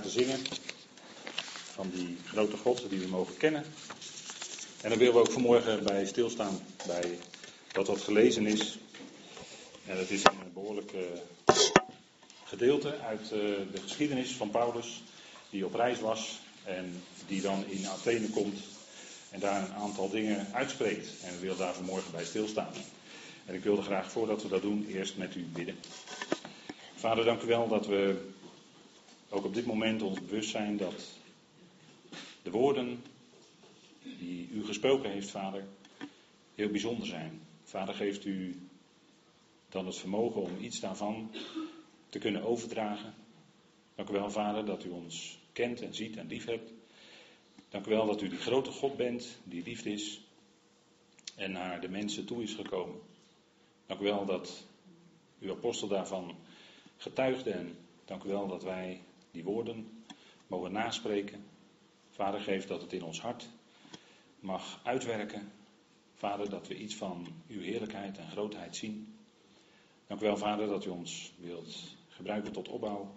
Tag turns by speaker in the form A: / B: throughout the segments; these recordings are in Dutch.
A: te zingen van die grote God die we mogen kennen. En dan willen we ook vanmorgen bij stilstaan bij dat wat gelezen is. En dat is een behoorlijk eh, gedeelte uit eh, de geschiedenis van Paulus, die op reis was en die dan in Athene komt en daar een aantal dingen uitspreekt. En we willen daar vanmorgen bij stilstaan. En ik wilde graag voordat we dat doen eerst met u bidden. Vader, dank u wel dat we ook op dit moment ons bewust zijn dat de woorden die u gesproken heeft, Vader, heel bijzonder zijn. Vader, geeft u dan het vermogen om iets daarvan te kunnen overdragen. Dank u wel, Vader, dat u ons kent en ziet en lief hebt. Dank u wel dat u die grote God bent, die liefde is en naar de mensen toe is gekomen. Dank u wel dat uw apostel daarvan getuigde en dank u wel dat wij die woorden mogen naspreken. Vader, geef dat het in ons hart mag uitwerken. Vader, dat we iets van uw heerlijkheid en grootheid zien. Dank u wel, Vader, dat u ons wilt gebruiken tot opbouw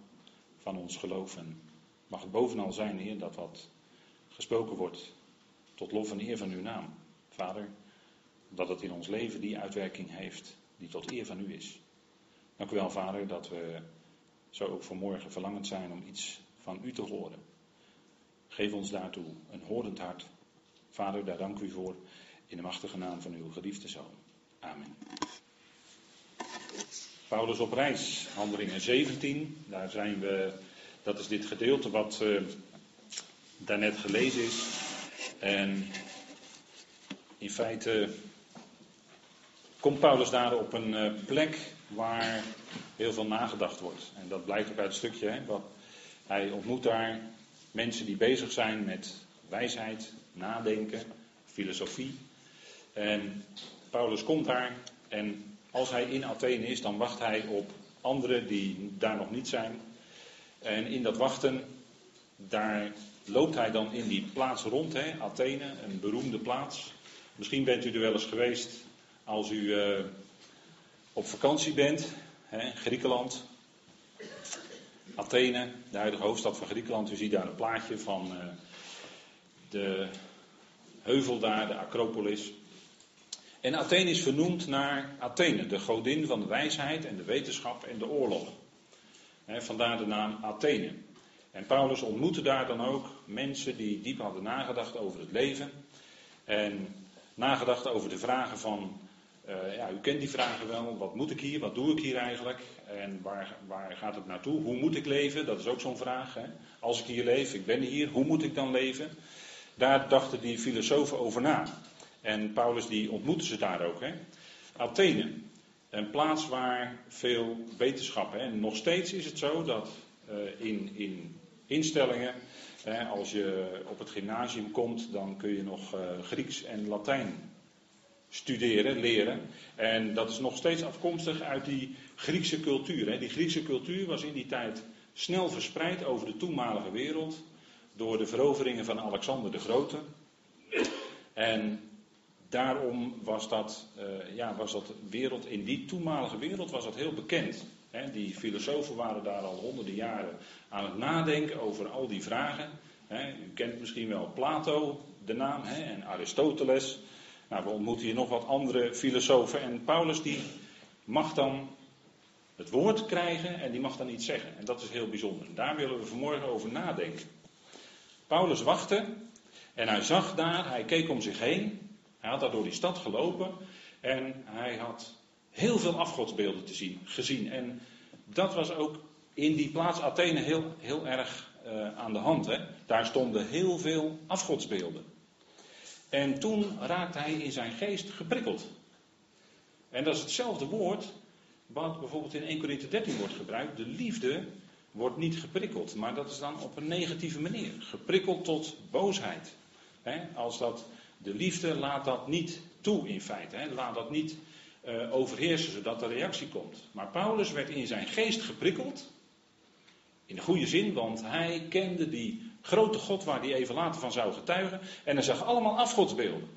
A: van ons geloof. En mag het bovenal zijn, Heer, dat wat gesproken wordt tot lof en eer van uw naam. Vader, dat het in ons leven die uitwerking heeft die tot eer van u is. Dank u wel, Vader, dat we zo ook vanmorgen verlangend zijn om iets van u te horen. Geef ons daartoe een horend hart. Vader, daar dank u voor in de machtige naam van uw geliefde zoon. Amen. Paulus op reis, handelingen 17. Daar zijn we, dat is dit gedeelte wat uh, daarnet gelezen is. En in feite komt Paulus daar op een uh, plek waar heel veel nagedacht wordt. En dat blijkt ook uit het stukje. Wat, hij ontmoet daar mensen die bezig zijn met wijsheid, nadenken, filosofie. En Paulus komt daar en als hij in Athene is, dan wacht hij op anderen die daar nog niet zijn. En in dat wachten, daar loopt hij dan in die plaats rond, hè, Athene, een beroemde plaats. Misschien bent u er wel eens geweest als u uh, op vakantie bent, hè, Griekenland, Athene, de huidige hoofdstad van Griekenland. U ziet daar een plaatje van uh, de heuvel daar, de Acropolis. En Athene is vernoemd naar Athene, de godin van de wijsheid en de wetenschap en de oorlog. Vandaar de naam Athene. En Paulus ontmoette daar dan ook mensen die diep hadden nagedacht over het leven. En nagedacht over de vragen van uh, ja, u kent die vragen wel. Wat moet ik hier? Wat doe ik hier eigenlijk? En waar, waar gaat het naartoe? Hoe moet ik leven? Dat is ook zo'n vraag. Hè? Als ik hier leef, ik ben hier, hoe moet ik dan leven? Daar dachten die filosofen over na. En Paulus die ontmoette ze daar ook. Hè? Athene, een plaats waar veel wetenschap. Hè? En nog steeds is het zo dat uh, in, in instellingen, hè, als je op het gymnasium komt, dan kun je nog uh, Grieks en Latijn studeren, leren. En dat is nog steeds afkomstig uit die Griekse cultuur. Hè. Die Griekse cultuur was in die tijd snel verspreid over de toenmalige wereld. Door de veroveringen van Alexander de Grote. En daarom was dat, uh, ja, was dat wereld, in die toenmalige wereld was dat heel bekend. Hè. Die filosofen waren daar al honderden jaren aan het nadenken over al die vragen. Hè. U kent misschien wel Plato, de naam, hè, en Aristoteles. Nou, we ontmoeten hier nog wat andere filosofen. En Paulus die mag dan het woord krijgen en die mag dan iets zeggen. En dat is heel bijzonder. En daar willen we vanmorgen over nadenken. Paulus wachtte en hij zag daar, hij keek om zich heen. Hij had daar door die stad gelopen en hij had heel veel afgodsbeelden te zien, gezien. En dat was ook in die plaats Athene heel, heel erg uh, aan de hand. Hè? Daar stonden heel veel afgodsbeelden. En toen raakte hij in zijn geest geprikkeld. En dat is hetzelfde woord wat bijvoorbeeld in 1 Corinthië 13 wordt gebruikt. De liefde wordt niet geprikkeld, maar dat is dan op een negatieve manier. Geprikkeld tot boosheid. als dat, de liefde laat dat niet toe in feite. Laat dat niet uh, overheersen zodat er reactie komt. Maar Paulus werd in zijn geest geprikkeld. In de goede zin, want hij kende die grote God waar hij even later van zou getuigen. En hij zag allemaal afgodsbeelden.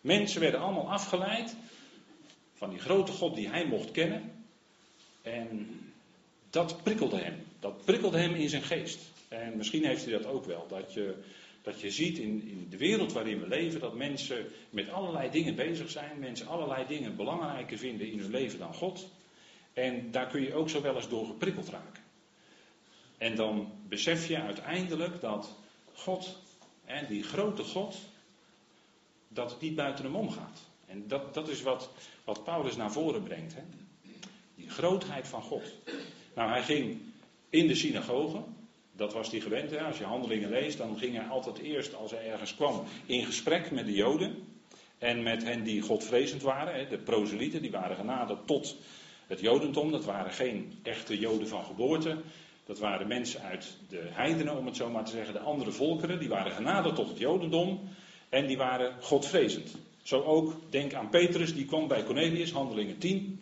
A: Mensen werden allemaal afgeleid van die grote God die hij mocht kennen. En dat prikkelde hem. Dat prikkelde hem in zijn geest. En misschien heeft u dat ook wel. Dat je, dat je ziet in, in de wereld waarin we leven dat mensen met allerlei dingen bezig zijn. Mensen allerlei dingen belangrijker vinden in hun leven dan God. En daar kun je ook zo wel eens door geprikkeld raken. En dan besef je uiteindelijk dat God, en die grote God, dat het niet buiten hem omgaat. En dat, dat is wat, wat Paulus naar voren brengt. Hè? Die grootheid van God. Nou, hij ging in de synagoge. Dat was hij gewend. Hè? Als je handelingen leest, dan ging hij altijd eerst, als hij ergens kwam, in gesprek met de Joden. En met hen die godvrezend waren. Hè? De proselieten, die waren genaderd tot het Jodendom. Dat waren geen echte Joden van geboorte. Dat waren mensen uit de heidenen, om het zo maar te zeggen, de andere volkeren. Die waren genaderd tot het Jodendom. En die waren godvrezend. Zo ook, denk aan Petrus, die kwam bij Cornelius, handelingen 10.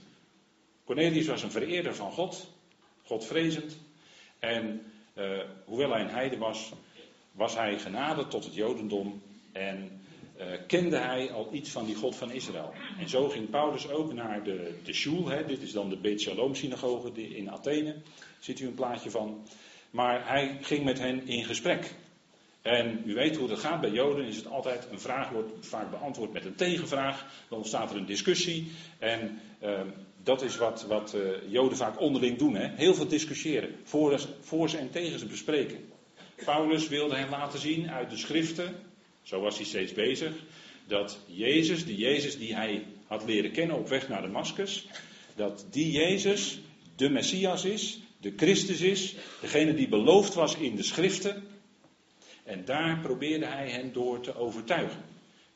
A: Cornelius was een vereerder van God, godvrezend. En uh, hoewel hij een heide was, was hij genaderd tot het Jodendom. En uh, kende hij al iets van die God van Israël. En zo ging Paulus ook naar de, de dit is dan de Beit Shalom synagoge in Athene. Ziet u een plaatje van. Maar hij ging met hen in gesprek. En u weet hoe dat gaat. Bij Joden is het altijd een vraag wordt vaak beantwoord met een tegenvraag. Dan ontstaat er een discussie. En uh, dat is wat, wat uh, Joden vaak onderling doen. Hè? Heel veel discussiëren. Voor, ze en tegen ze bespreken. Paulus wilde hen laten zien uit de schriften. Zo was hij steeds bezig. Dat Jezus, de Jezus die hij had leren kennen op weg naar Damascus. Dat die Jezus de Messias is. De Christus is. Degene die beloofd was in de schriften. En daar probeerde hij hen door te overtuigen.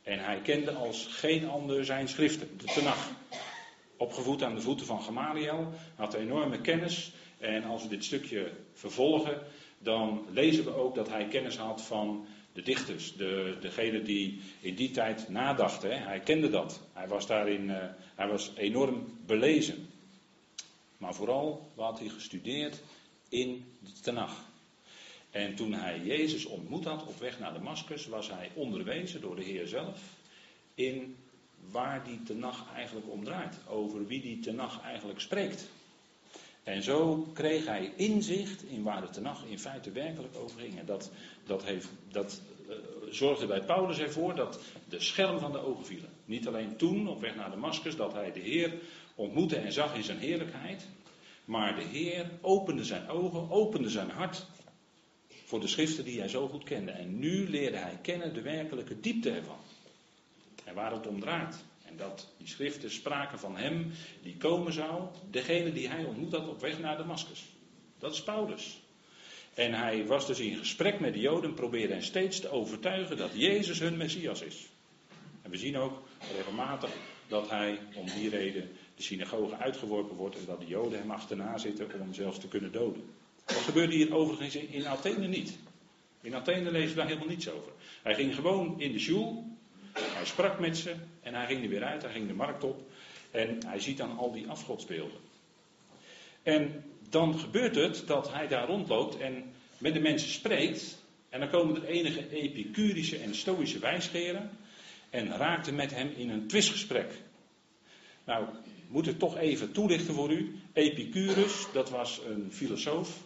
A: En hij kende als geen ander zijn schriften, de Tenach. Opgevoed aan de voeten van Gamaliel, had enorme kennis. En als we dit stukje vervolgen, dan lezen we ook dat hij kennis had van de dichters, de, degene die in die tijd nadachten. Hij kende dat. Hij was daarin, uh, hij was enorm belezen. Maar vooral wat hij gestudeerd in de Tenach. En toen hij Jezus ontmoet had op weg naar Damascus, was hij onderwezen door de Heer zelf in waar die tenag eigenlijk om draait. Over wie die tenag eigenlijk spreekt. En zo kreeg hij inzicht in waar de tenag in feite werkelijk over ging. En dat, dat, heeft, dat uh, zorgde bij Paulus ervoor dat de schelm van de ogen vielen. Niet alleen toen, op weg naar Damascus, dat hij de Heer ontmoette en zag in zijn heerlijkheid. Maar de Heer opende zijn ogen, opende zijn hart voor de schriften die hij zo goed kende. En nu leerde hij kennen de werkelijke diepte ervan. En waar het om draait. En dat die schriften spraken van hem die komen zou, degene die hij ontmoet had op weg naar Damascus. Dat is Paulus. En hij was dus in gesprek met de Joden, probeerde hen steeds te overtuigen dat Jezus hun Messias is. En we zien ook regelmatig dat hij om die reden de synagoge uitgeworpen wordt en dat de Joden hem achterna zitten om hem zelfs te kunnen doden. Dat gebeurde hier overigens in Athene niet. In Athene lezen we daar helemaal niets over. Hij ging gewoon in de shul, hij sprak met ze en hij ging er weer uit, hij ging de markt op en hij ziet dan al die afgodsbeelden. En dan gebeurt het dat hij daar rondloopt en met de mensen spreekt en dan komen er enige epicurische en stoïsche wijsgeren en raakten met hem in een twistgesprek. Nou, moet ik toch even toelichten voor u. Epicurus, dat was een filosoof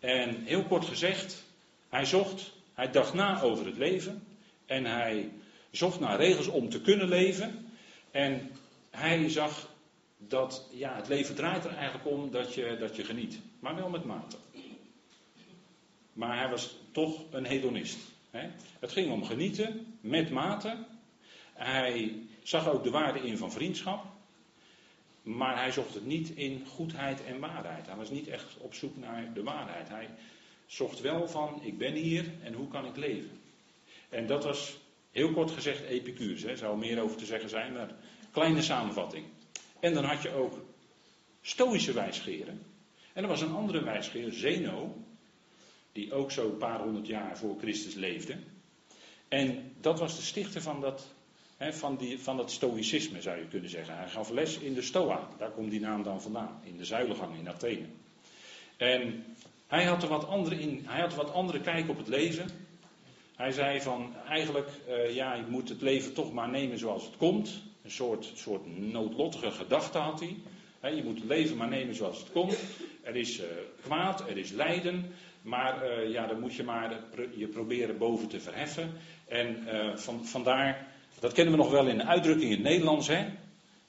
A: en heel kort gezegd, hij zocht, hij dacht na over het leven. En hij zocht naar regels om te kunnen leven. En hij zag dat ja, het leven draait er eigenlijk om dat je, dat je geniet. Maar wel met mate. Maar hij was toch een hedonist. Hè? Het ging om genieten met mate. Hij zag ook de waarde in van vriendschap. Maar hij zocht het niet in goedheid en waarheid. Hij was niet echt op zoek naar de waarheid. Hij zocht wel van, ik ben hier en hoe kan ik leven? En dat was heel kort gezegd Epicurus. Er zou meer over te zeggen zijn, maar kleine samenvatting. En dan had je ook Stoïsche wijsgeren. En er was een andere wijsgeer, Zeno, die ook zo een paar honderd jaar voor Christus leefde. En dat was de stichter van dat van, die, van het stoïcisme zou je kunnen zeggen. Hij gaf les in de Stoa, daar komt die naam dan vandaan, in de zuilengang in Athene. En hij had er wat andere, in, hij had wat andere kijk op het leven. Hij zei van eigenlijk, uh, ja, je moet het leven toch maar nemen zoals het komt. Een soort, soort noodlottige gedachte had hij. je moet het leven maar nemen zoals het komt. Er is uh, kwaad, er is lijden. Maar eh, ja, dan moet je maar je proberen boven te verheffen. En van, vandaar, dat kennen we nog wel in de uitdrukking in het Nederlands, hè?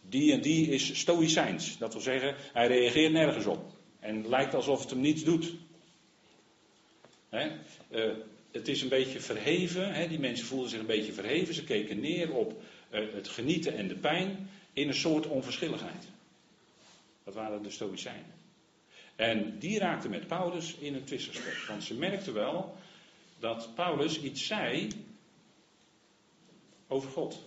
A: Die en die is stoïcijns. Dat wil zeggen, hij reageert nergens op. En lijkt alsof het hem niets doet. Hè? Uh, het is een beetje verheven. Hè? Die mensen voelden zich een beetje verheven. Ze keken neer op het genieten en de pijn in een soort onverschilligheid. Dat waren de Stoïcijnen. En die raakten met Paulus in een twistsgesprek. Want ze merkten wel dat Paulus iets zei over God.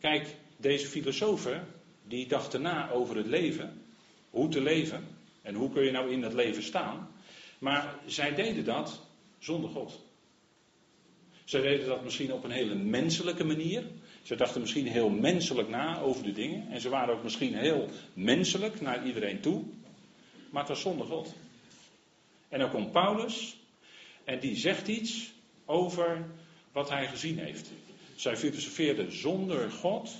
A: Kijk, deze filosofen die dachten na over het leven, hoe te leven en hoe kun je nou in dat leven staan. Maar zij deden dat zonder God. Zij deden dat misschien op een hele menselijke manier. Ze dachten misschien heel menselijk na over de dingen. En ze waren ook misschien heel menselijk naar iedereen toe. Maar het was zonder God. En dan komt Paulus. En die zegt iets over wat hij gezien heeft. Zij filosofeerden zonder God.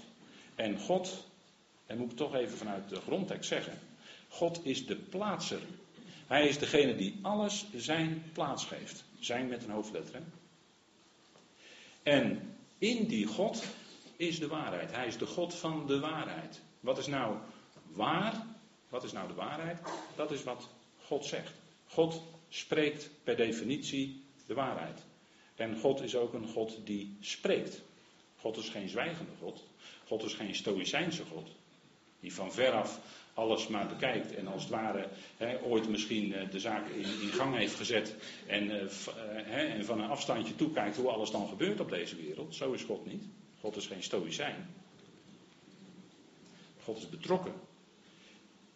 A: En God, en moet ik toch even vanuit de grondtekst zeggen. God is de plaatser. Hij is degene die alles zijn plaats geeft. Zijn met een hoofdletter. En in die God is de waarheid. Hij is de God van de waarheid. Wat is nou waar? Wat is nou de waarheid? Dat is wat God zegt. God spreekt per definitie de waarheid. En God is ook een God die spreekt. God is geen zwijgende God. God is geen stoïcijnse God. Die van veraf alles maar bekijkt en als het ware ooit misschien eh, de zaak in, in, gang heeft gezet en, uh, en van een afstandje toekijkt hoe alles dan gebeurt op deze wereld. Zo is God niet. God is geen stoïcijn. God is betrokken.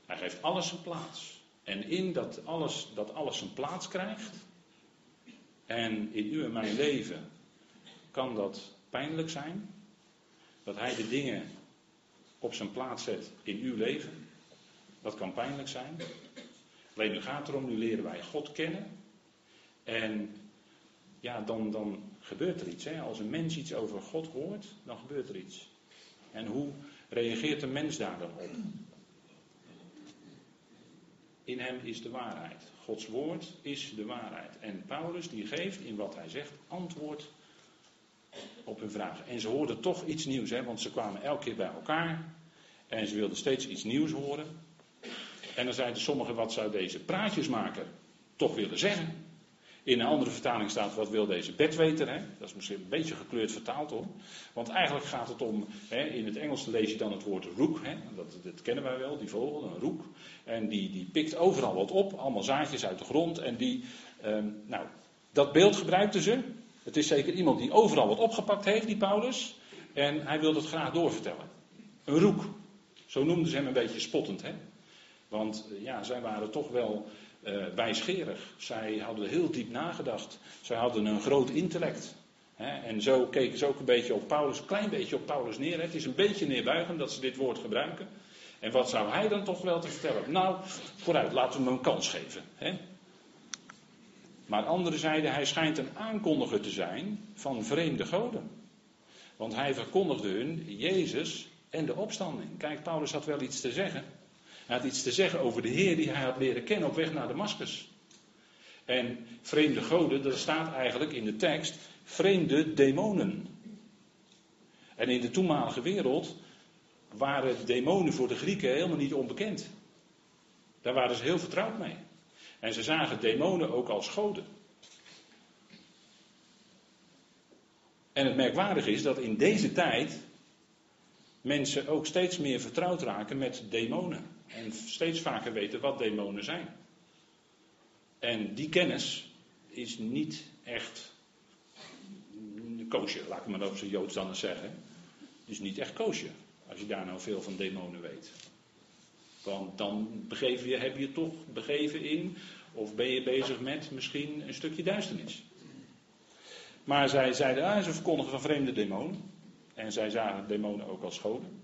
A: Hij geeft alles zijn plaats. En in dat alles, dat alles zijn plaats krijgt, en in u en mijn leven kan dat pijnlijk zijn, dat hij de dingen op zijn plaats zet in uw leven. Dat kan pijnlijk zijn. Alleen nu gaat erom, nu leren wij God kennen. En ja, dan, dan gebeurt er iets. Hè? Als een mens iets over God hoort, dan gebeurt er iets. En hoe reageert een mens daar dan op? In hem is de waarheid. Gods woord is de waarheid. En Paulus die geeft in wat hij zegt antwoord op hun vragen. En ze hoorden toch iets nieuws, hè, want ze kwamen elke keer bij elkaar. En ze wilden steeds iets nieuws horen. En dan zeiden sommigen, wat zou deze praatjesmaker toch willen zeggen? In een andere vertaling staat, wat wil deze bedweter? Hè? Dat is misschien een beetje gekleurd vertaald hoor. Want eigenlijk gaat het om, hè, in het Engels lees je dan het woord roek. Hè? Dat, kennen wij wel, die vogel, een roek. En die, die pikt overal wat op, allemaal zaadjes uit de grond. En die, ehm, nou, dat beeld gebruikten ze. Het is zeker iemand die overal wat opgepakt heeft, die Paulus. En hij wilde het graag doorvertellen. Een roek. Zo noemden ze hem een beetje spottend. Hè? Want ja, zij waren toch wel uh, wijsgerig. Zij hadden heel diep nagedacht. Zij hadden een groot intellect. en zo keken ze ook een beetje op Paulus, een klein beetje op Paulus neer. Het is een beetje neerbuigend dat ze dit woord gebruiken. En wat zou hij dan toch wel te vertellen? Nou, vooruit, laten we hem een kans geven. Maar anderen zeiden, hij schijnt een aankondiger te zijn van vreemde goden. Want hij verkondigde hun Jezus en de opstanding. Kijk, Paulus had wel iets te zeggen. Hij had iets te zeggen over de Heer die hij had leren kennen op weg naar Damascus. En vreemde goden, dat staat eigenlijk in de tekst vreemde demonen. En in de toenmalige wereld waren demonen voor de Grieken helemaal niet onbekend. Daar waren ze heel vertrouwd mee. En ze zagen demonen ook als goden. En het merkwaardige is dat in deze tijd mensen ook steeds meer vertrouwd raken met demonen. En steeds vaker weten wat demonen zijn. En die kennis is niet echt koosje, laat ik maar op zijn Joods dan eens zeggen. Is niet echt koosje, als je daar nou veel van demonen weet. Want dan begeven je, heb je toch begeven in, of ben je bezig met misschien een stukje duisternis. Maar zij zeiden, ah, ze verkondigen van vreemde demonen. En zij zagen demonen ook als scholen.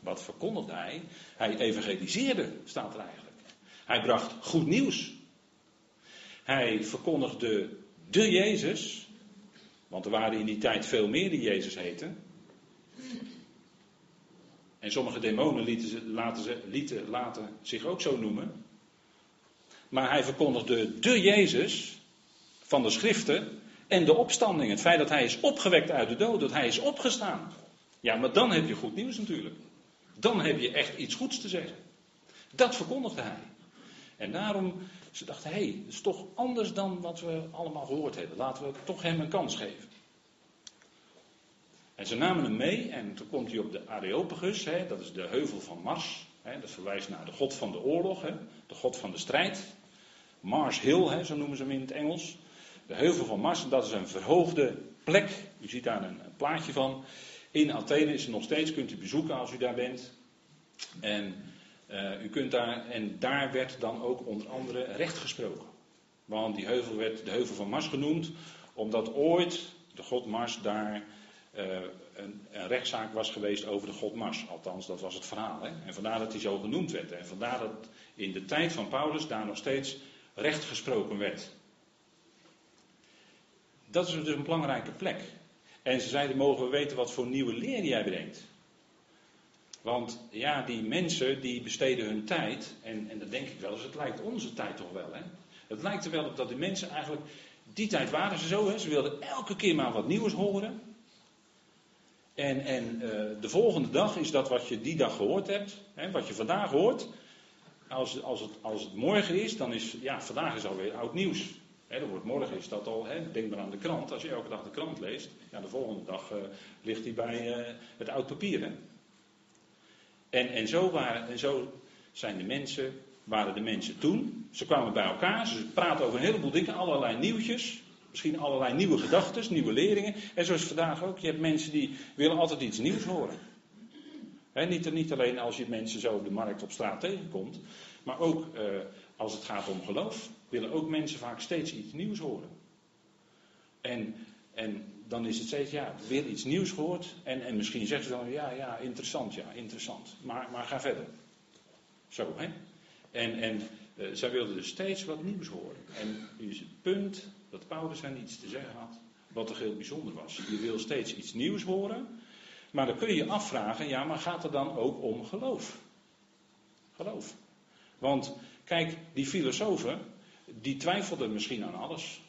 A: Wat verkondigde hij? Hij evangeliseerde, staat er eigenlijk. Hij bracht goed nieuws. Hij verkondigde de Jezus, want er waren in die tijd veel meer die Jezus heten. En sommige demonen lieten, ze, laten, laten zich ook zo noemen. Maar hij verkondigde de Jezus van de schriften en de opstanding. Het feit dat hij is opgewekt uit de dood, dat hij is opgestaan. Ja, maar dan heb je goed nieuws natuurlijk. Dan heb je echt iets goeds te zeggen. Dat verkondigde hij. En daarom, ze dachten, hé, hey, is toch anders dan wat we allemaal gehoord hebben. Laten we toch hem een kans geven. En ze namen hem mee en toen komt hij op de Areopagus, hè, dat is de heuvel van Mars. Hè, dat verwijst naar de god van de oorlog, hè, de god van de strijd. Mars Hill, hè, zo noemen ze hem in het Engels. De heuvel van Mars, dat is een verhoogde plek. U ziet daar een plaatje van. In Athene is het nog steeds, kunt u bezoeken als u daar bent. En uh, u kunt daar, en daar werd dan ook onder andere recht gesproken. Want die heuvel werd de heuvel van Mars genoemd, omdat ooit de god Mars daar uh, een, een, rechtszaak was geweest over de god Mars. Althans, dat was het verhaal. Hè? En vandaar dat hij zo genoemd werd. En vandaar dat in de tijd van Paulus daar nog steeds recht gesproken werd. Dat is dus een belangrijke plek. En ze zeiden, mogen we weten wat voor nieuwe leer jij brengt? Want ja, die mensen die besteden hun tijd, en, en dat denk ik wel eens, het lijkt onze tijd toch wel. Hè? Het lijkt er wel op dat die mensen eigenlijk, die tijd waren ze zo, hè? ze wilden elke keer maar wat nieuws horen. En, en uh, de volgende dag is dat wat je die dag gehoord hebt, hè, wat je vandaag hoort. Als, als, het, als het morgen is, dan is, ja, vandaag is alweer oud nieuws. Dan wordt morgen is dat al, denk maar aan de krant. Als je elke dag de krant leest, ja, de volgende dag uh, ligt die bij uh, het oud papier. En, en, zo waren, en zo zijn de mensen, waren de mensen toen. Ze kwamen bij elkaar, ze praten over een heleboel dingen, allerlei nieuwtjes. Misschien allerlei nieuwe gedachten, nieuwe leringen. En zoals vandaag ook, je hebt mensen die willen altijd iets nieuws horen. He, niet, niet, alleen als je mensen zo op de markt op straat tegenkomt, maar ook uh, als het gaat om geloof, willen ook mensen vaak steeds iets nieuws horen. En, en dan is het steeds, ja, weer iets nieuws gehoord. En, en misschien zeggen ze dan, ja, ja, interessant, ja, interessant. Maar, maar ga verder. Zo, hè. En, en uh, zij wilden dus steeds wat nieuws horen. En nu is het punt dat Paulus hen iets te zeggen had, wat er heel bijzonder was. Je wil steeds iets nieuws horen, maar dan kun je je afvragen, ja, maar gaat het dan ook om geloof? Geloof. Want kijk, die filosofen, die twijfelden misschien aan alles.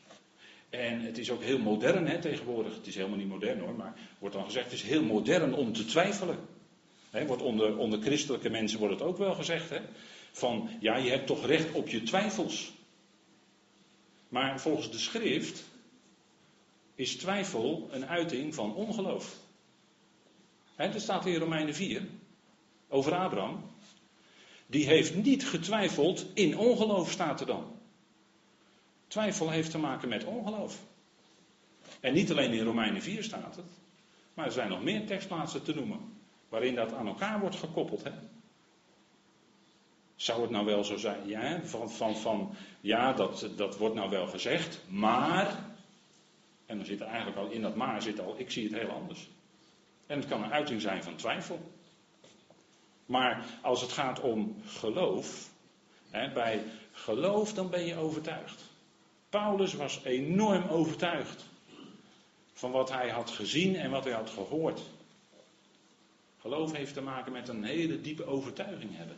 A: En het is ook heel modern hè, tegenwoordig. Het is helemaal niet modern hoor, maar wordt dan gezegd, het is heel modern om te twijfelen. He, wordt onder, onder christelijke mensen wordt het ook wel gezegd. Hè, van ja, je hebt toch recht op je twijfels. Maar volgens de schrift is twijfel een uiting van ongeloof. He, dat staat in Romeinen 4 over Abraham. Die heeft niet getwijfeld in ongeloof, staat er dan. Twijfel heeft te maken met ongeloof. En niet alleen in Romeinen 4 staat het, maar er zijn nog meer tekstplaatsen te noemen waarin dat aan elkaar wordt gekoppeld. Hè? Zou het nou wel zo zijn? Ja, van, van, van, ja dat, dat wordt nou wel gezegd, maar. En dan zit er eigenlijk al in dat maar zit al, ik zie het heel anders. En het kan een uiting zijn van twijfel. Maar als het gaat om geloof, hè, bij geloof dan ben je overtuigd. Paulus was enorm overtuigd van wat hij had gezien en wat hij had gehoord. Geloof heeft te maken met een hele diepe overtuiging hebben.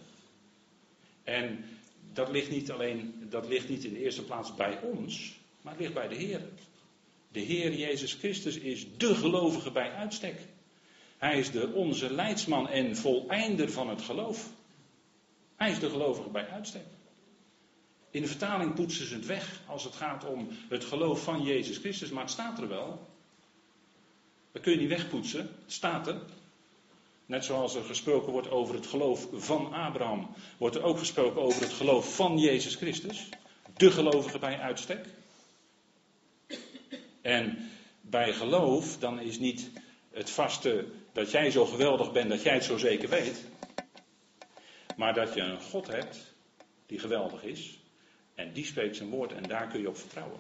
A: En dat ligt niet alleen, dat ligt niet in de eerste plaats bij ons, maar het ligt bij de Heer. De Heer Jezus Christus is de gelovige bij uitstek. Hij is de onze leidsman en voleinder van het geloof. Hij is de gelovige bij uitstek. In de vertaling poetsen ze het weg als het gaat om het geloof van Jezus Christus, maar het staat er wel. Dat kun je niet wegpoetsen, het staat er. Net zoals er gesproken wordt over het geloof van Abraham, wordt er ook gesproken over het geloof van Jezus Christus, de gelovige bij uitstek. En bij geloof, dan is niet het vaste dat jij zo geweldig bent dat jij het zo zeker weet, maar dat je een God hebt die geweldig is, en die spreekt zijn woord en daar kun je op vertrouwen.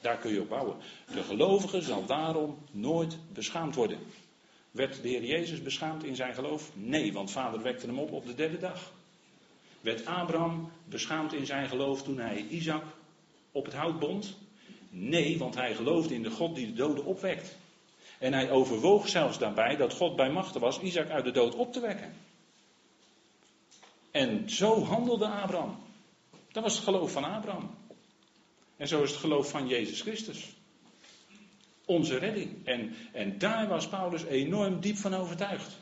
A: Daar kun je op bouwen. De gelovige zal daarom nooit beschaamd worden. Werd de Heer Jezus beschaamd in zijn geloof? Nee, want vader wekte hem op op de derde dag. Werd Abraham beschaamd in zijn geloof toen hij Isaac op het hout bond? Nee, want hij geloofde in de God die de doden opwekt. En hij overwoog zelfs daarbij dat God bij machten was Isaac uit de dood op te wekken. En zo handelde Abraham. Dat was het geloof van Abraham. En zo is het geloof van Jezus Christus. Onze redding. En, en daar was Paulus enorm diep van overtuigd.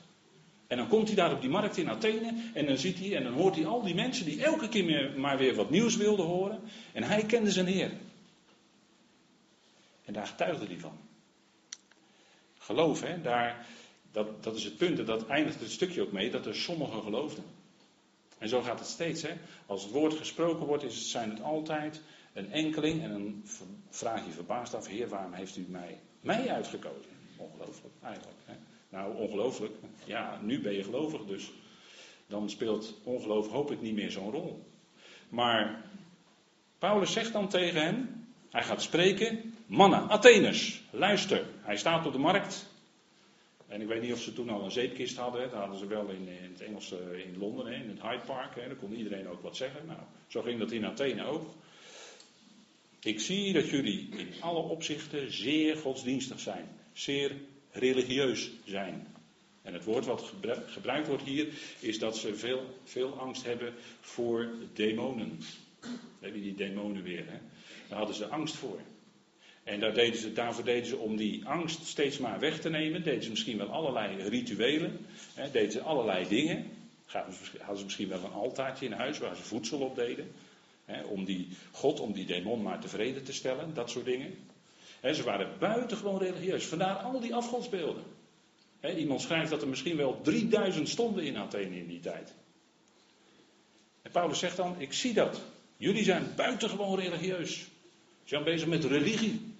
A: En dan komt hij daar op die markt in Athene en dan ziet hij en dan hoort hij al die mensen die elke keer maar weer wat nieuws wilden horen. En hij kende zijn Heer. En daar getuigde hij van. Geloof, hè, daar, dat, dat is het punt en dat eindigt het stukje ook mee, dat er sommigen geloofden. En zo gaat het steeds. Hè. Als het woord gesproken wordt, is zijn het altijd een enkeling. En dan vraag je verbaasd af, Heer, waarom heeft u mij, mij uitgekozen? Ongelooflijk, eigenlijk. Hè. Nou, ongelooflijk. Ja, nu ben je gelovig, dus dan speelt ongeloof hoop ik niet meer zo'n rol. Maar Paulus zegt dan tegen hem, hij gaat spreken, mannen, Atheners, luister. Hij staat op de markt. En ik weet niet of ze toen al een zeepkist hadden. Dat hadden ze wel in, in het Engels eh, in Londen, in het Hyde Park. Daar kon iedereen ook wat zeggen. Nou, zo ging dat in Athene ook. Ik zie dat jullie in alle opzichten zeer godsdienstig zijn. Zeer religieus zijn. En het woord wat gebruikt wordt hier is dat ze veel, veel angst hebben voor demonen. Hebben die demonen weer. Hè? Daar hadden ze angst voor. En daar deden ze, daarvoor deden ze om die angst steeds maar weg te nemen, deden ze misschien wel allerlei rituelen, hè, deden ze allerlei dingen. Hadden ze misschien wel een altaartje in huis waar ze voedsel op deden. Hè, om die God, om die demon maar tevreden te stellen, dat soort dingen. Hè, ze waren buitengewoon religieus. Vandaar al die afgodsbeelden. Iemand schrijft dat er misschien wel 3000 stonden in Athene in die tijd. En Paulus zegt dan: Ik zie dat. Jullie zijn buitengewoon religieus. Ze zijn bezig met religie.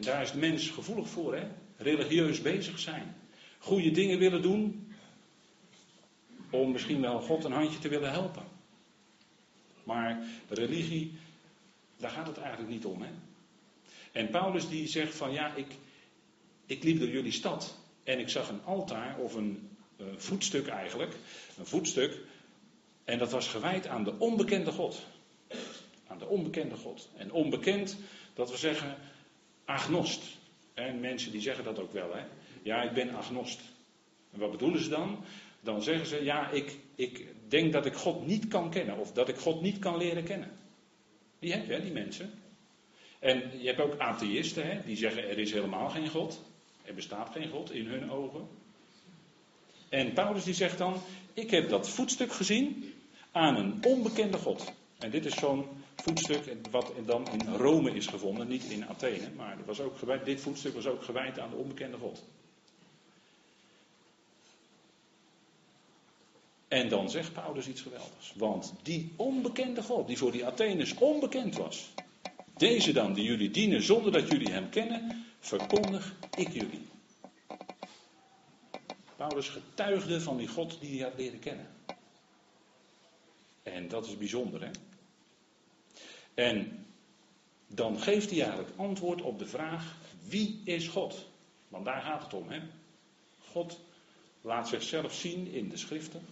A: En daar is de mens gevoelig voor, hè? Religieus bezig zijn. Goede dingen willen doen. Om misschien wel God een handje te willen helpen. Maar religie, daar gaat het eigenlijk niet om, hè? En Paulus die zegt van ja, ik, ik liep door jullie stad en ik zag een altaar of een uh, voetstuk eigenlijk, een voetstuk. En dat was gewijd aan de onbekende God. Aan de onbekende God. En onbekend, dat we zeggen agnost. En mensen die zeggen dat ook wel, hè. Ja, ik ben agnost. En wat bedoelen ze dan? Dan zeggen ze, ja, ik, ik denk dat ik God niet kan kennen. Of dat ik God niet kan leren kennen. Die heb je, die mensen. En je hebt ook atheïsten, hè, die zeggen er is helemaal geen God. Er bestaat geen God in hun ogen. En Paulus die zegt dan, ik heb dat voetstuk gezien aan een onbekende God. En dit is zo'n voetstuk wat dan in Rome is gevonden, niet in Athene. Maar was ook gewijd, dit voetstuk was ook gewijd aan de onbekende God. En dan zegt Paulus iets geweldigs. Want die onbekende God, die voor die Atheners onbekend was, deze dan, die jullie dienen zonder dat jullie hem kennen, verkondig ik jullie. Paulus getuigde van die God die hij had leren kennen. En dat is bijzonder, hè? En dan geeft hij eigenlijk antwoord op de vraag: wie is God? Want daar gaat het om, hè? God laat zichzelf zien in de schriften.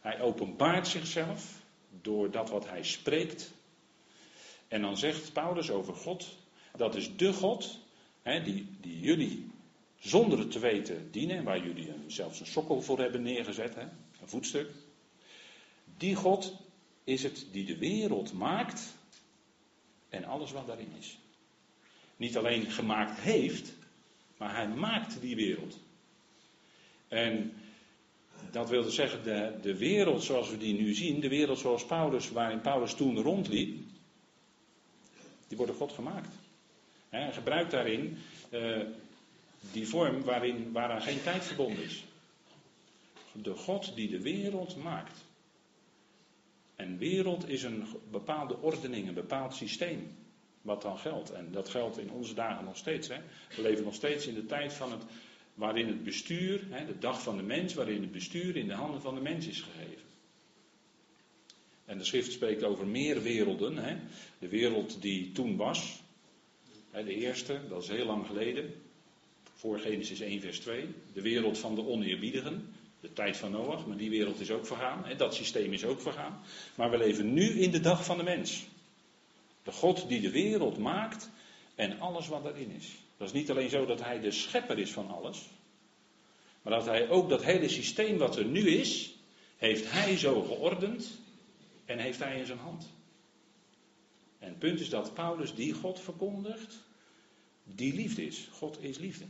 A: Hij openbaart zichzelf door dat wat hij spreekt. En dan zegt Paulus over God, dat is de God hè, die, die jullie zonder het te weten dienen, waar jullie zelfs een sokkel voor hebben neergezet, hè, een voetstuk. Die God is het die de wereld maakt en alles wat daarin is. Niet alleen gemaakt heeft, maar hij maakt die wereld. En dat wil dus zeggen, de, de wereld zoals we die nu zien, de wereld zoals Paulus, waarin Paulus toen rondliep, die wordt door God gemaakt. Hij gebruikt daarin uh, die vorm waarin, waaraan geen tijd verbonden is. De God die de wereld maakt. En wereld is een bepaalde ordening, een bepaald systeem. Wat dan geldt. En dat geldt in onze dagen nog steeds. Hè. We leven nog steeds in de tijd van het, waarin het bestuur, hè, de dag van de mens, waarin het bestuur in de handen van de mens is gegeven. En de schrift spreekt over meer werelden. Hè. De wereld die toen was, hè, de eerste, dat is heel lang geleden, voor Genesis 1, vers 2. De wereld van de oneerbiedigen, de tijd van Noach, maar die wereld is ook vergaan. Hè, dat systeem is ook vergaan. Maar we leven nu in de dag van de mens. De God die de wereld maakt en alles wat erin is. Dat is niet alleen zo dat hij de schepper is van alles, maar dat hij ook dat hele systeem wat er nu is, heeft hij zo geordend en heeft hij in zijn hand. En het punt is dat Paulus die God verkondigt, die liefde is. God is liefde.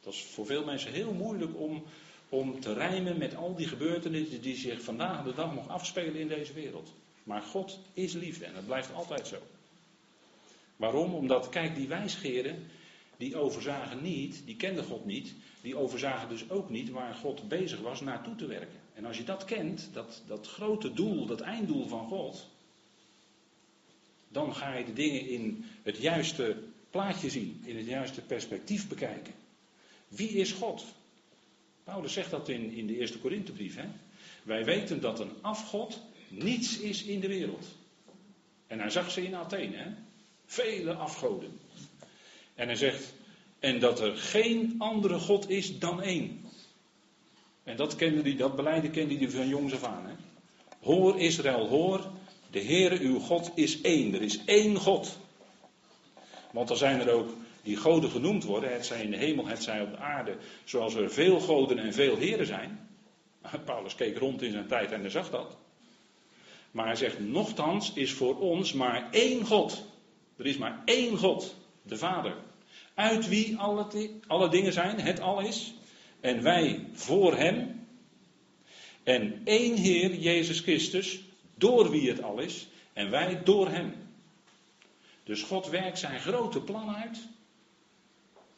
A: Dat is voor veel mensen heel moeilijk om, om te rijmen met al die gebeurtenissen die zich vandaag de dag nog afspelen in deze wereld. Maar God is liefde en dat blijft altijd zo. Waarom? Omdat, kijk, die wijsgeren, die overzagen niet, die kenden God niet, die overzagen dus ook niet waar God bezig was naartoe te werken. En als je dat kent, dat, dat grote doel, dat einddoel van God, dan ga je de dingen in het juiste plaatje zien, in het juiste perspectief bekijken. Wie is God? Paulus zegt dat in, in de eerste Korinthebrief. Wij weten dat een afgod niets is in de wereld. En hij zag ze in Athene. Hè? Vele afgoden. En hij zegt, en dat er geen andere God is dan één. En dat kende hij, dat beleiden kende hij van jongs af aan. Hè? Hoor Israël, hoor, de Heere uw God is één. Er is één God. Want er zijn er ook die goden genoemd worden, het zij in de hemel, het zij op de aarde, zoals er veel goden en veel heren zijn. Paulus keek rond in zijn tijd en hij zag dat. Maar hij zegt, nochtans is voor ons maar één God. Er is maar één God, de Vader. Uit wie alle, alle dingen zijn, het al is. En wij voor Hem. En één Heer, Jezus Christus, door wie het al is. En wij door Hem. Dus God werkt zijn grote plan uit.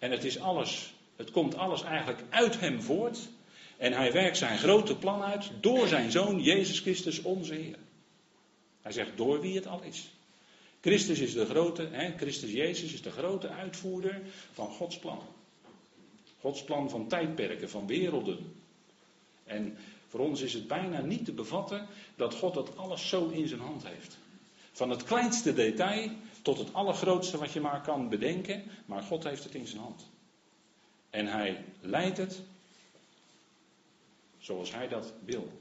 A: En het is alles, het komt alles eigenlijk uit Hem voort. En Hij werkt zijn grote plan uit door zijn Zoon Jezus Christus, onze Heer. Hij zegt door wie het al is. Christus is de grote, hè, Christus Jezus is de grote uitvoerder van Gods plan. Gods plan van tijdperken, van werelden. En voor ons is het bijna niet te bevatten dat God dat alles zo in zijn hand heeft. Van het kleinste detail tot het allergrootste wat je maar kan bedenken, maar God heeft het in zijn hand. En hij leidt het zoals hij dat wil.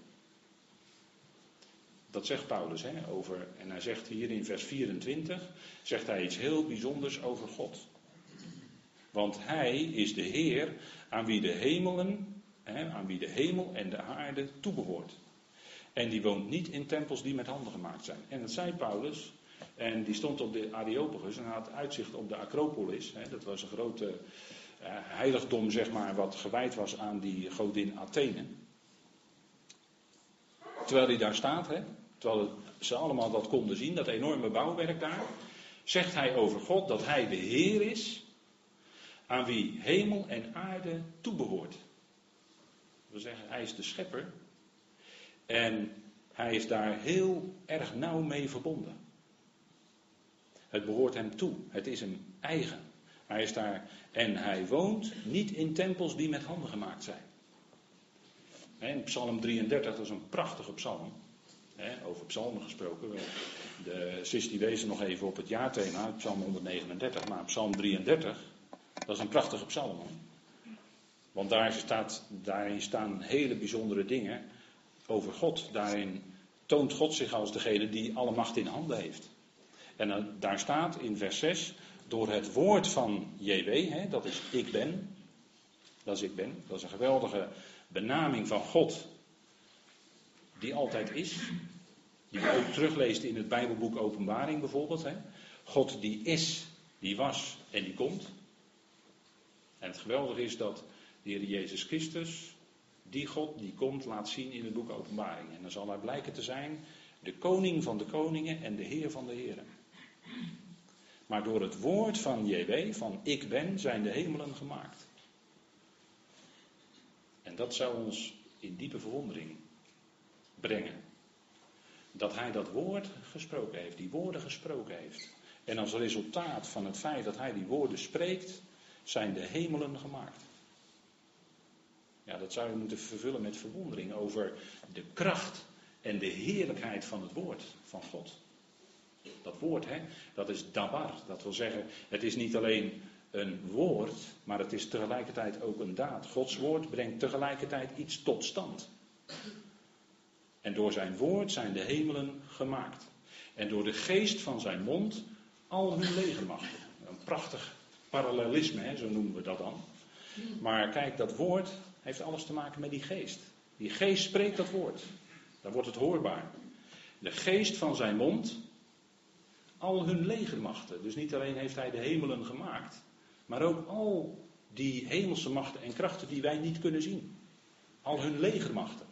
A: Dat zegt Paulus hè, over, en hij zegt hier in vers 24, zegt hij iets heel bijzonders over God. Want hij is de Heer aan wie de hemelen, hè, aan wie de hemel en de aarde toebehoort. En die woont niet in tempels die met handen gemaakt zijn. En dat zei Paulus, en die stond op de Areopagus en had uitzicht op de Acropolis. Hè, dat was een grote uh, heiligdom, zeg maar, wat gewijd was aan die godin Athene. Terwijl hij daar staat, hè, terwijl ze allemaal dat konden zien, dat enorme bouwwerk daar, zegt hij over God dat hij de Heer is aan wie hemel en aarde toebehoort. We zeggen, hij is de schepper en hij is daar heel erg nauw mee verbonden. Het behoort hem toe, het is hem eigen. Hij is daar en hij woont niet in tempels die met handen gemaakt zijn. In Psalm 33, dat is een prachtige psalm. over psalmen gesproken. De sis die wezen nog even op het jaarthema, Psalm 139. Maar Psalm 33, dat is een prachtige psalm. Want daar staat, daarin staan hele bijzondere dingen over God. Daarin toont God zich als degene die alle macht in handen heeft. En daar staat in vers 6, door het woord van JW, hè, dat is ik ben, dat is ik ben, dat is een geweldige benaming van God, die altijd is, die je ook terugleest in het Bijbelboek Openbaring bijvoorbeeld. Hè. God die is, die was en die komt. En het geweldige is dat de Heer Jezus Christus, die God die komt, laat zien in het boek Openbaring. En dan zal hij blijken te zijn de koning van de koningen en de heer van de heren. Maar door het woord van JW, van ik ben, zijn de hemelen gemaakt. En dat zou ons in diepe verwondering brengen. Dat hij dat woord gesproken heeft, die woorden gesproken heeft. En als resultaat van het feit dat hij die woorden spreekt, zijn de hemelen gemaakt. Ja, dat zou je moeten vervullen met verwondering over de kracht en de heerlijkheid van het woord van God. Dat woord, hè, dat is dabar. Dat wil zeggen, het is niet alleen een woord, maar het is tegelijkertijd ook een daad. Gods woord brengt tegelijkertijd iets tot stand. En door zijn woord zijn de hemelen gemaakt. En door de geest van zijn mond al hun legermachten. Een prachtig parallelisme, hè, zo noemen we dat dan. Maar kijk, dat woord heeft alles te maken met die geest. Die geest spreekt dat woord. Dan wordt het hoorbaar. De geest van zijn mond al hun legermachten. Dus niet alleen heeft hij de hemelen gemaakt, maar ook al die hemelse machten en krachten die wij niet kunnen zien. Al hun legermachten.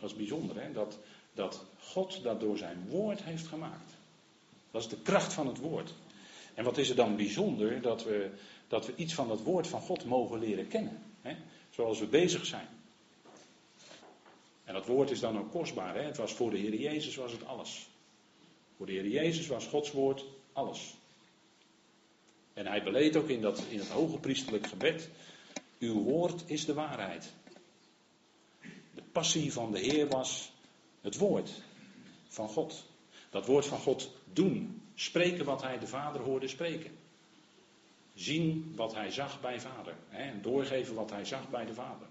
A: Dat is bijzonder, hè? Dat, dat God dat door zijn woord heeft gemaakt. Dat is de kracht van het woord. En wat is er dan bijzonder dat we, dat we iets van dat woord van God mogen leren kennen. Hè? Zoals we bezig zijn. En dat woord is dan ook kostbaar. Hè? Het was voor de Heer Jezus was het alles. Voor de Heer Jezus was Gods woord alles. En hij beleed ook in, dat, in het hoge priestelijk gebed. Uw woord is de waarheid. De passie van de Heer was het woord van God. Dat woord van God doen. Spreken wat hij de Vader hoorde spreken. Zien wat hij zag bij Vader. Hè, en doorgeven wat hij zag bij de Vader.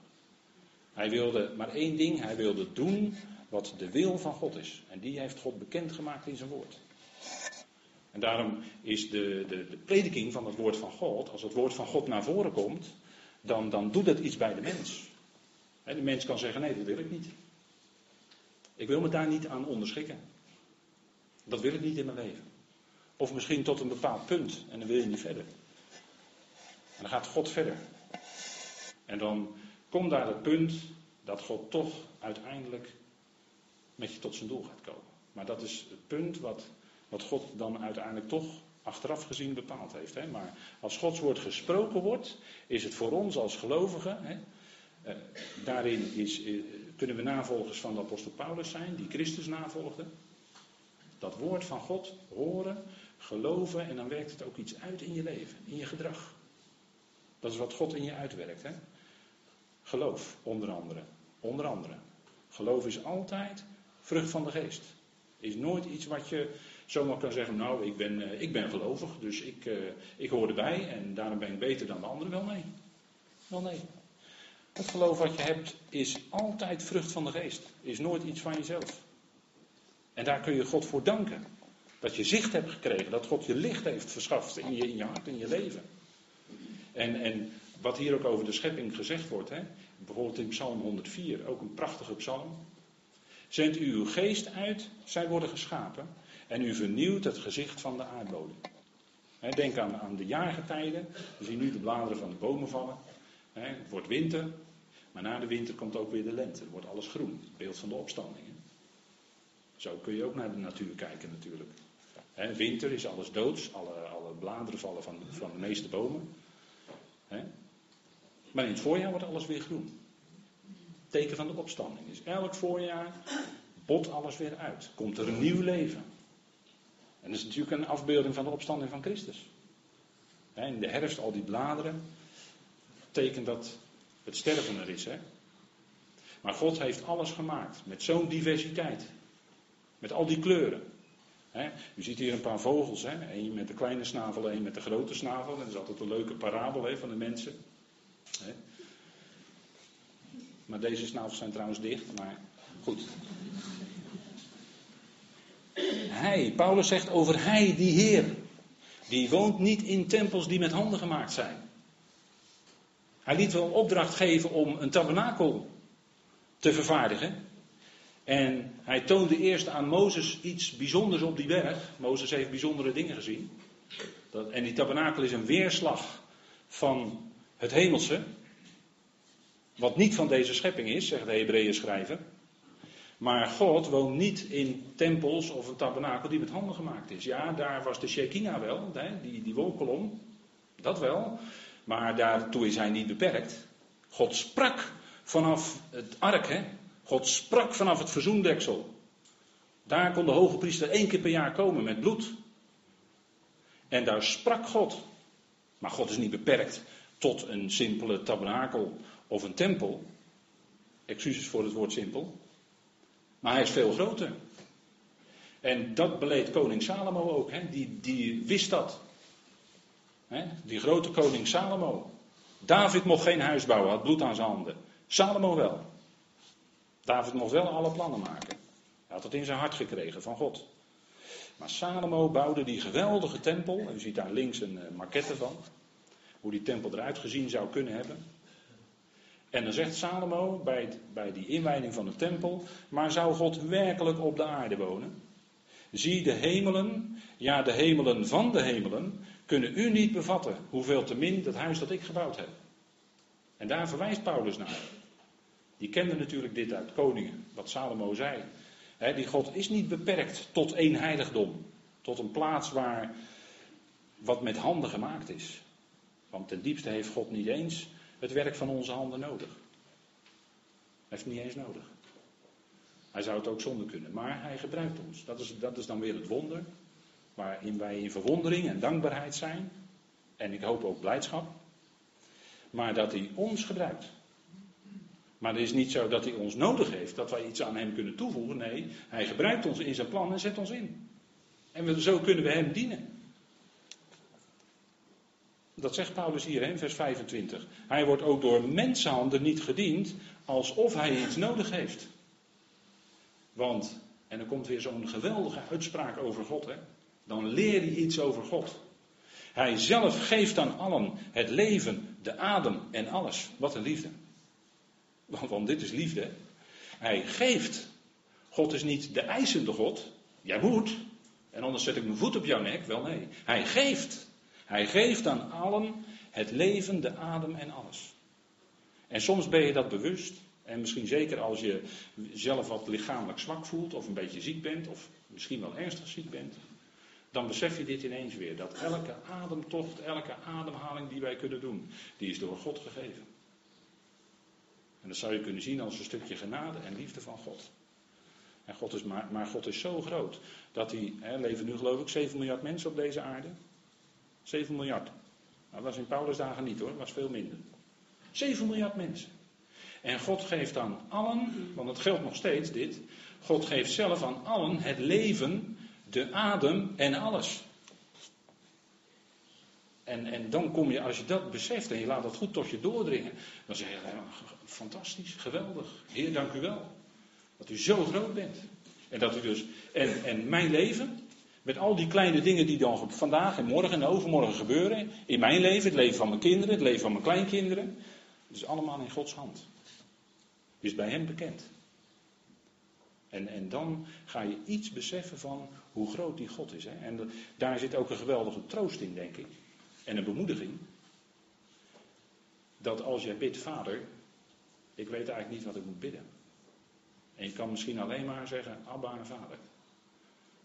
A: Hij wilde maar één ding, hij wilde doen wat de wil van God is. En die heeft God bekendgemaakt in zijn woord. En daarom is de, de, de prediking van het woord van God, als het woord van God naar voren komt, dan, dan doet dat iets bij de mens. de mens kan zeggen, nee, dat wil ik niet. Ik wil me daar niet aan onderschikken. Dat wil ik niet in mijn leven. Of misschien tot een bepaald punt en dan wil je niet verder. En dan gaat God verder. En dan komt daar het punt dat God toch uiteindelijk met je tot zijn doel gaat komen. Maar dat is het punt wat, wat God dan uiteindelijk toch achteraf gezien bepaald heeft. Hè? Maar als Gods woord gesproken wordt, is het voor ons als gelovigen. Hè, eh, daarin is, eh, kunnen we navolgers van de apostel Paulus zijn, die Christus navolgde. Dat woord van God horen, geloven en dan werkt het ook iets uit in je leven, in je gedrag. Dat is wat God in je uitwerkt. Hè? Geloof, onder andere. Onder andere. Geloof is altijd vrucht van de geest. Is nooit iets wat je zomaar kan zeggen, nou, ik ben, eh, ik ben gelovig, dus ik, uh, ik hoor erbij en daarom ben ik beter dan de anderen. Wel nee. Wel nee. Het geloof wat je hebt is altijd vrucht van de geest. Is nooit iets van jezelf. En daar kun je God voor danken. Dat je zicht hebt gekregen, dat God je licht heeft verschaft in je, in je hart, in je leven. En, en wat hier ook over de schepping gezegd wordt, hè, bijvoorbeeld in Psalm 104, ook een prachtige psalm. Zendt u uw geest uit, zij worden geschapen, en u vernieuwt het gezicht van de aardbodem. Denk aan, de jaargetijden. We zien nu de bladeren van de bomen vallen. Het wordt winter, maar na de winter komt ook weer de lente. Het wordt alles groen. Het beeld van de opstanding. Zo kun je ook naar de natuur kijken natuurlijk. Winter is alles doods, alle, alle bladeren vallen van, van de meeste bomen. Maar in het voorjaar wordt alles weer groen. Teken van de opstanding. Dus elk voorjaar bot alles weer uit. Komt er een nieuw leven. En dat is natuurlijk een afbeelding van de opstanding van Christus. In de herfst al die bladeren. Tekent dat het sterven er is. Hè? Maar God heeft alles gemaakt. Met zo'n diversiteit. Met al die kleuren. U ziet hier een paar vogels. Hè? Met de kleine snavel, één met de grote snavel. Dat is altijd een leuke parabel van de mensen. Maar deze snavels zijn trouwens dicht. Maar goed. Hij, Paulus zegt over hij, die Heer. Die woont niet in tempels die met handen gemaakt zijn. Hij liet wel opdracht geven om een tabernakel te vervaardigen. En hij toonde eerst aan Mozes iets bijzonders op die berg. Mozes heeft bijzondere dingen gezien. En die tabernakel is een weerslag van het hemelse. Wat niet van deze schepping is, zegt de Hebreeën schrijver. Maar God woont niet in tempels of een tabernakel die met handen gemaakt is. Ja, daar was de Shekinah wel, die, die wolkolom. Dat wel. Maar daartoe is hij niet beperkt. God sprak vanaf het ark, hè. God sprak vanaf het verzoendeksel. Daar kon de hoge priester één keer per jaar komen met bloed. En daar sprak God. Maar God is niet beperkt tot een simpele tabernakel of een tempel. Excuses voor het woord simpel. Maar hij is veel groter. En dat beleed koning Salomo ook. Hè? Die, die wist dat. Hè? Die grote koning Salomo. David mocht geen huis bouwen, had bloed aan zijn handen. Salomo wel. David mocht wel alle plannen maken. Hij had het in zijn hart gekregen van God. Maar Salomo bouwde die geweldige tempel. U ziet daar links een uh, maquette van. Hoe die tempel eruit gezien zou kunnen hebben. En dan zegt Salomo bij, bij die inwijding van de tempel, maar zou God werkelijk op de aarde wonen? Zie de hemelen, ja de hemelen van de hemelen, kunnen u niet bevatten, hoeveel te min dat huis dat ik gebouwd heb. En daar verwijst Paulus naar. Die kende natuurlijk dit uit Koningen, wat Salomo zei. die God is niet beperkt tot één heiligdom, tot een plaats waar wat met handen gemaakt is. Want ten diepste heeft God niet eens het werk van onze handen nodig. Hij heeft het niet eens nodig. Hij zou het ook zonder kunnen, maar hij gebruikt ons. Dat is, dat is dan weer het wonder, waarin wij in verwondering en dankbaarheid zijn. En ik hoop ook blijdschap. Maar dat hij ons gebruikt. Maar het is niet zo dat hij ons nodig heeft, dat wij iets aan hem kunnen toevoegen. Nee, hij gebruikt ons in zijn plan en zet ons in. En zo kunnen we hem dienen. Dat zegt Paulus hier in vers 25. Hij wordt ook door mensenhanden niet gediend alsof hij iets nodig heeft. Want, en er komt weer zo'n geweldige uitspraak over God, hè? dan leer je iets over God. Hij zelf geeft aan allen het leven, de adem en alles. Wat een liefde. Want, want dit is liefde. Hij geeft. God is niet de eisende God. Jij moet. En anders zet ik mijn voet op jouw nek. Wel nee. Hij geeft. Hij geeft aan allen het leven, de adem en alles. En soms ben je dat bewust. En misschien zeker als je zelf wat lichamelijk zwak voelt, of een beetje ziek bent, of misschien wel ernstig ziek bent. Dan besef je dit ineens weer. Dat elke ademtocht, elke ademhaling die wij kunnen doen, die is door God gegeven. En dat zou je kunnen zien als een stukje genade en liefde van God. En God is maar, maar God is zo groot dat hij, hè, leven nu geloof ik 7 miljard mensen op deze aarde. 7 miljard. Nou, dat was in Paulus dagen niet hoor, dat was veel minder. 7 miljard mensen. En God geeft aan allen, want het geldt nog steeds dit. God geeft zelf aan allen het leven, de adem en alles. En, en dan kom je, als je dat beseft en je laat dat goed tot je doordringen, dan zeg je, fantastisch, geweldig. Heer, dank u wel. Dat u zo groot bent. En dat u dus, en, en mijn leven, met al die kleine dingen die dan vandaag en morgen en overmorgen gebeuren. In mijn leven, het leven van mijn kinderen, het leven van mijn kleinkinderen. Het is allemaal in Gods hand. Is bij Hem bekend. En, en dan ga je iets beseffen van hoe groot die God is. Hè? En daar zit ook een geweldige troost in, denk ik. En een bemoediging. Dat als jij bidt, Vader, ik weet eigenlijk niet wat ik moet bidden. En je kan misschien alleen maar zeggen, Abba Vader.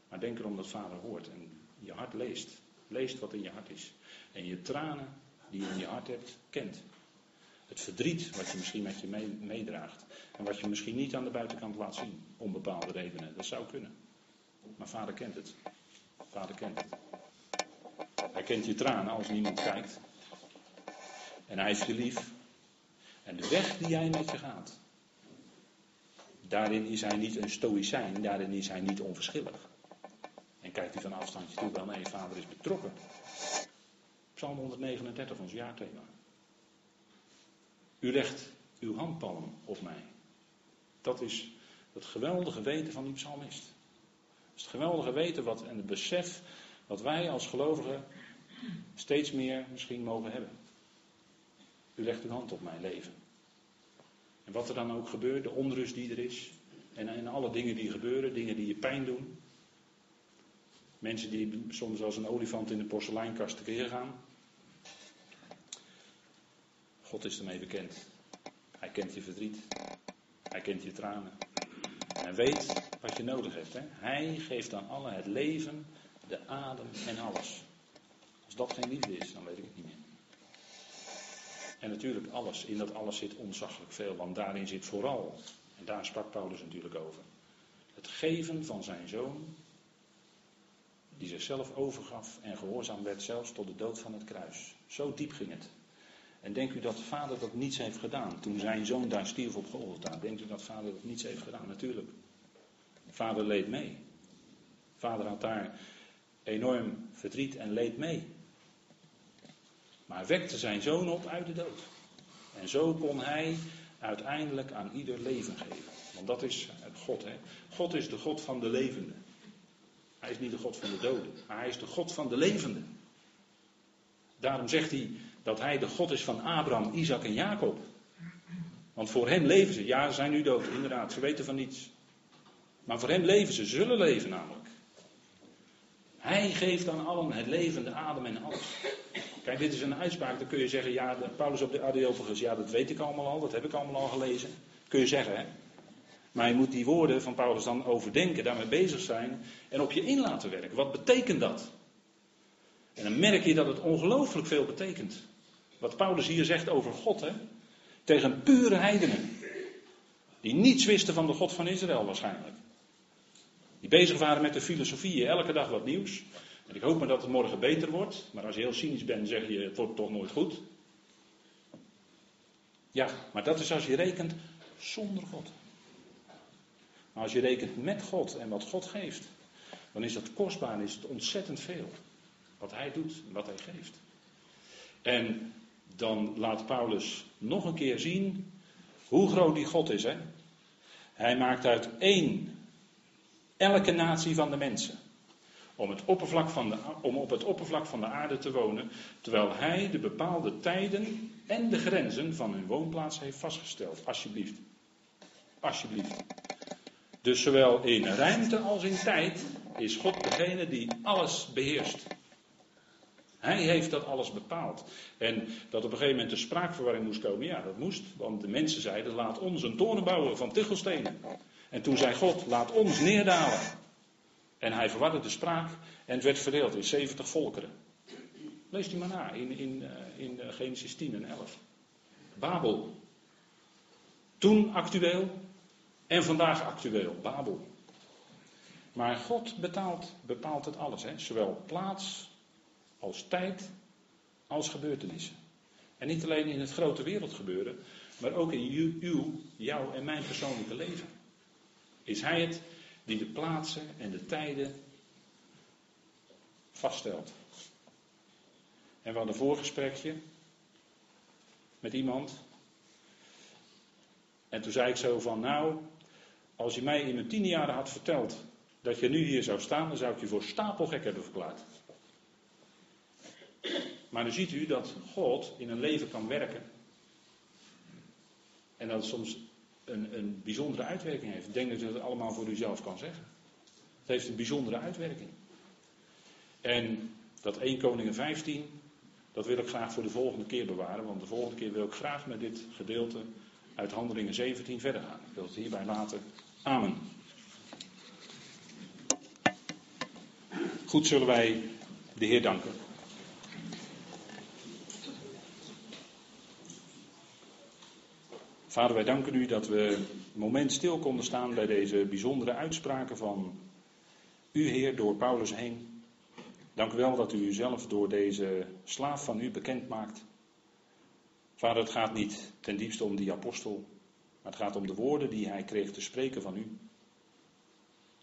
A: Maar denk erom dat vader hoort en je hart leest. Leest wat in je hart is. En je tranen die je in je hart hebt, kent. Het verdriet wat je misschien met je meedraagt. En wat je misschien niet aan de buitenkant laat zien. Om bepaalde redenen. Dat zou kunnen. Maar vader kent het. Vader kent het. Hij kent je tranen als niemand kijkt. En hij heeft je lief. En de weg die jij met je gaat. Daarin is hij niet een stoïcijn. Daarin is hij niet onverschillig. En kijkt hij van afstandje toe, wel nee, vader is betrokken. Psalm 139, ons jaarthema. U legt uw handpalm op mij. Dat is het geweldige weten van die psalmist. Is het geweldige weten wat, en het besef wat wij als gelovigen steeds meer misschien mogen hebben. U legt uw hand op mijn leven. En wat er dan ook gebeurt, de onrust die er is. En, en alle dingen die gebeuren, dingen die je pijn doen. Mensen die soms als een olifant in de porseleinkast tekeer gaan. God is ermee bekend. Hij kent je verdriet. Hij kent je tranen. En weet wat je nodig hebt. Hè? Hij geeft aan allen het leven, de adem en alles. Als dat geen liefde is, dan weet ik het niet meer. En natuurlijk alles. In dat alles zit onzaggelijk veel. Want daarin zit vooral, en daar sprak Paulus natuurlijk over. Het geven van zijn zoon die zichzelf overgaf en gehoorzaam werd zelfs tot de dood van het kruis. Zo diep ging het. En denkt u dat vader dat niets heeft gedaan toen zijn zoon daar stierf op Golgotha? Denkt u dat vader dat niets heeft gedaan? Natuurlijk. Vader leed mee. Vader had daar enorm verdriet en leed mee. Maar wekte zijn zoon op uit de dood. En zo kon hij uiteindelijk aan ieder leven geven. Want dat is God. Hè? God is de God van de levenden. Hij is niet de God van de doden, maar hij is de God van de levenden. Daarom zegt hij dat hij de God is van Abraham, Isaac en Jacob. Want voor hem leven ze. Ja, ze zijn nu dood, inderdaad. Ze weten van niets. Maar voor hem leven ze, zullen leven namelijk. Hij geeft aan allen het leven, de adem en alles. Kijk, dit is een uitspraak, dan kun je zeggen, ja, Paulus op de Areopagus, ja, dat weet ik allemaal al, dat heb ik allemaal al gelezen. Kun je zeggen, hè. Maar je moet die woorden van Paulus dan overdenken, daarmee bezig zijn en op je in laten werken. Wat betekent dat? En dan merk je dat het ongelooflijk veel betekent. Wat Paulus hier zegt over God, hè? Tegen pure heidenen. Die niets wisten van de God van Israël waarschijnlijk. Die bezig waren met de filosofie, elke dag wat nieuws. En ik hoop maar dat het morgen beter wordt. Maar als je heel cynisch bent, zeg je het wordt toch nooit goed. Ja, maar dat is als je rekent zonder God. Maar als je rekent met God en wat God geeft, dan is dat kostbaar en is het ontzettend veel. Wat hij doet en wat hij geeft. En dan laat Paulus nog een keer zien hoe groot die God is. Hè? Hij maakt uit één elke natie van de mensen. Om, het oppervlak van de, om op het oppervlak van de aarde te wonen, terwijl hij de bepaalde tijden en de grenzen van hun woonplaats heeft vastgesteld. Alsjeblieft. Alsjeblieft. Dus zowel in ruimte als in tijd is God degene die alles beheerst. Hij heeft dat alles bepaald. En dat op een gegeven moment de spraakverwarring moest komen, ja, dat moest. Want de mensen zeiden: laat ons een toren bouwen van tichelstenen. En toen zei God: laat ons neerdalen. En hij verwarde de spraak en het werd verdeeld in 70 volkeren. Lees die maar na in, in, eh, in eh, Genesis 10 en 11. Babel. Toen actueel en vandaag actueel. Babel. Maar God bepaalt het alles. Hè? Zowel plaats als tijd als gebeurtenissen. En niet alleen in het grote wereldgebeuren, maar ook in uw, jouw en mijn persoonlijke leven. Is Hij het die de plaatsen en de tijden vaststelt. En we hadden een voorgesprekje met iemand. En toen zei ik zo van, nou, als je mij in mijn tien jaren had verteld dat je nu hier zou staan, dan zou ik je voor stapelgek hebben verklaard. Maar dan ziet u dat God in een leven kan werken. En dat het soms een, een bijzondere uitwerking heeft. Ik denk dat u dat allemaal voor uzelf kan zeggen. Het heeft een bijzondere uitwerking. En dat 1 Koningen 15, dat wil ik graag voor de volgende keer bewaren. Want de volgende keer wil ik graag met dit gedeelte uit Handelingen 17 verder gaan. Ik wil het hierbij laten. Goed, zullen wij de Heer danken. Vader, wij danken u dat we een moment stil konden staan bij deze bijzondere uitspraken van u, Heer, door Paulus heen. Dank u wel dat u uzelf door deze slaaf van u bekend maakt. Vader, het gaat niet ten diepste om die apostel, maar het gaat om de woorden die hij kreeg te spreken van u.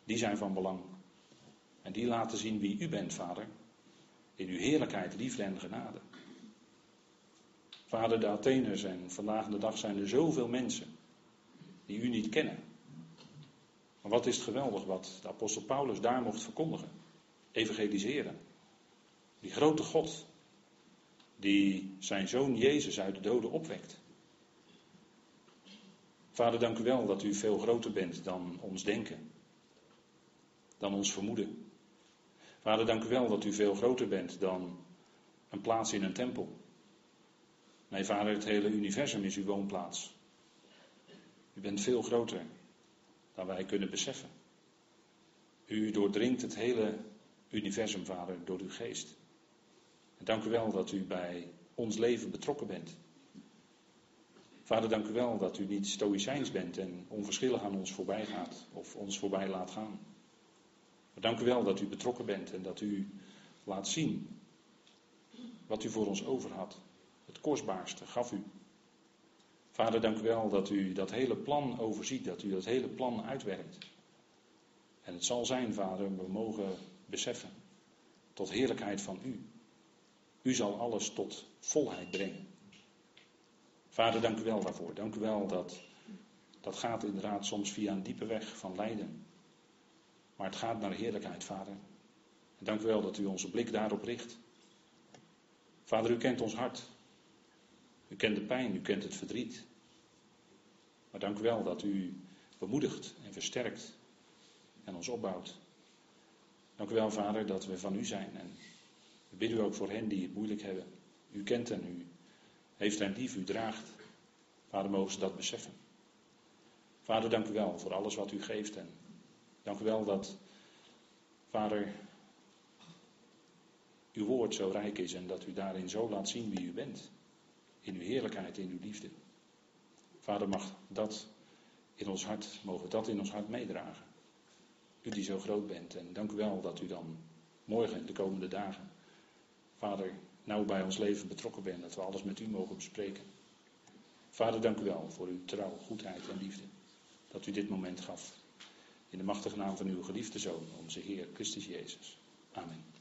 A: Die zijn van belang. En die laten zien wie u bent, Vader, in uw heerlijkheid, liefde en genade. Vader, de Atheners en vandaag de dag zijn er zoveel mensen die u niet kennen. Maar wat is het geweldig wat de apostel Paulus daar mocht verkondigen. Evangeliseren. Die grote God die zijn zoon Jezus uit de doden opwekt. Vader, dank u wel dat u veel groter bent dan ons denken. Dan ons vermoeden. Vader, dank u wel dat u veel groter bent dan een plaats in een tempel. Nee, vader, het hele universum is uw woonplaats. U bent veel groter dan wij kunnen beseffen. U doordringt het hele universum, vader, door uw geest. En dank u wel dat u bij ons leven betrokken bent. Vader, dank u wel dat u niet stoïcijns bent en onverschillig aan ons voorbij gaat of ons voorbij laat gaan. Maar dank u wel dat u betrokken bent en dat u laat zien wat u voor ons over had het kostbaarste gaf u. Vader, dank u wel dat u dat hele plan overziet, dat u dat hele plan uitwerkt. En het zal zijn, Vader, we mogen beseffen, tot heerlijkheid van u. U zal alles tot volheid brengen. Vader, dank u wel daarvoor. Dank u wel dat dat gaat inderdaad soms via een diepe weg van lijden. Maar het gaat naar heerlijkheid, Vader. En dank u wel dat u onze blik daarop richt. Vader, u kent ons hart. U kent de pijn, u kent het verdriet. Maar dank u wel dat u bemoedigt en versterkt en ons opbouwt. Dank u wel, Vader, dat we van u zijn. En we bidden u ook voor hen die het moeilijk hebben. U kent hen, u heeft hen lief, u draagt. Vader, mogen ze dat beseffen. Vader, dank u wel voor alles wat u geeft. En dank u wel dat, Vader, uw woord zo rijk is en dat u daarin zo laat zien wie u bent. In uw heerlijkheid, in uw liefde. Vader, mag dat in ons hart, mogen dat in ons hart meedragen. U die zo groot bent. En dank u wel dat u dan morgen en de komende dagen, Vader, nauw bij ons leven betrokken bent. Dat we alles met u mogen bespreken. Vader, dank u wel voor uw trouw, goedheid en liefde. Dat u dit moment gaf. In de machtige naam van uw geliefde Zoon, onze Heer Christus Jezus. Amen.